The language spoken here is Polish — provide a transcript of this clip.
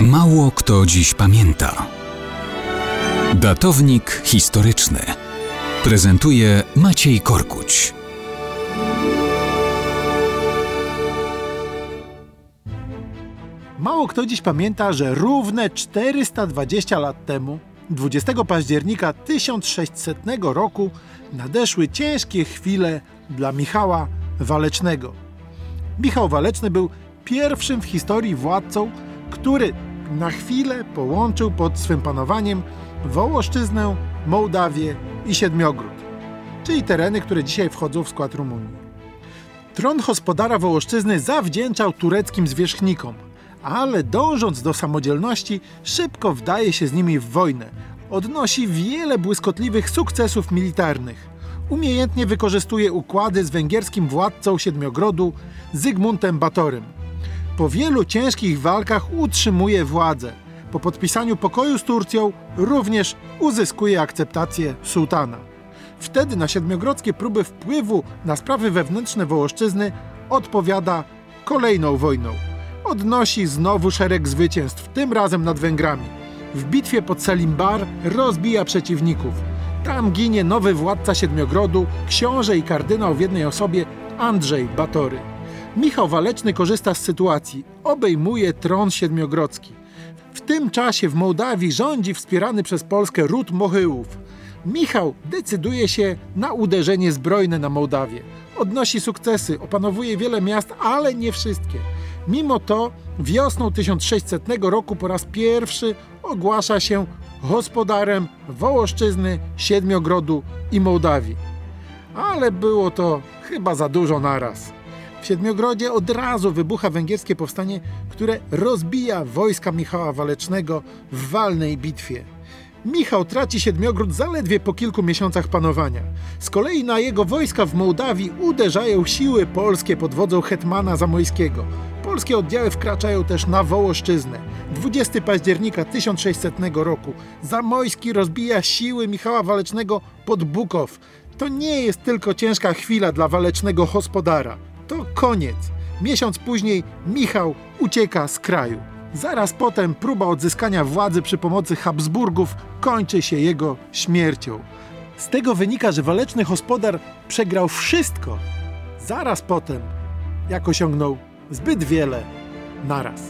Mało kto dziś pamięta. Datownik historyczny prezentuje Maciej Korkuć. Mało kto dziś pamięta, że równe 420 lat temu, 20 października 1600 roku, nadeszły ciężkie chwile dla Michała Walecznego. Michał Waleczny był pierwszym w historii władcą, który na chwilę połączył pod swym panowaniem Wołoszczyznę, Mołdawię i Siedmiogród, czyli tereny, które dzisiaj wchodzą w skład Rumunii. Tron gospodara Wołoszczyzny zawdzięczał tureckim zwierzchnikom, ale dążąc do samodzielności, szybko wdaje się z nimi w wojnę. Odnosi wiele błyskotliwych sukcesów militarnych. Umiejętnie wykorzystuje układy z węgierskim władcą Siedmiogrodu Zygmuntem Batorym. Po wielu ciężkich walkach utrzymuje władzę. Po podpisaniu pokoju z Turcją również uzyskuje akceptację sułtana. Wtedy na siedmiogrodzkie próby wpływu na sprawy wewnętrzne Wołoszczyzny odpowiada kolejną wojną. Odnosi znowu szereg zwycięstw, tym razem nad Węgrami. W bitwie pod Selimbar rozbija przeciwników. Tam ginie nowy władca Siedmiogrodu, książę i kardynał w jednej osobie Andrzej Batory. Michał Waleczny korzysta z sytuacji, obejmuje tron siedmiogrodzki. W tym czasie w Mołdawii rządzi wspierany przez Polskę ród Mochyłów. Michał decyduje się na uderzenie zbrojne na Mołdawię. Odnosi sukcesy, opanowuje wiele miast, ale nie wszystkie. Mimo to wiosną 1600 roku po raz pierwszy ogłasza się gospodarem Wołoszczyzny, Siedmiogrodu i Mołdawii. Ale było to chyba za dużo naraz. W Siedmiogrodzie od razu wybucha węgierskie powstanie, które rozbija wojska Michała Walecznego w walnej bitwie. Michał traci Siedmiogród zaledwie po kilku miesiącach panowania. Z kolei na jego wojska w Mołdawii uderzają siły polskie pod wodzą hetmana Zamojskiego. Polskie oddziały wkraczają też na Wołoszczyznę. 20 października 1600 roku Zamojski rozbija siły Michała Walecznego pod Bukow. To nie jest tylko ciężka chwila dla walecznego gospodara. Koniec. Miesiąc później Michał ucieka z kraju. Zaraz potem próba odzyskania władzy przy pomocy Habsburgów kończy się jego śmiercią. Z tego wynika, że waleczny gospodar przegrał wszystko. Zaraz potem, jak osiągnął zbyt wiele naraz.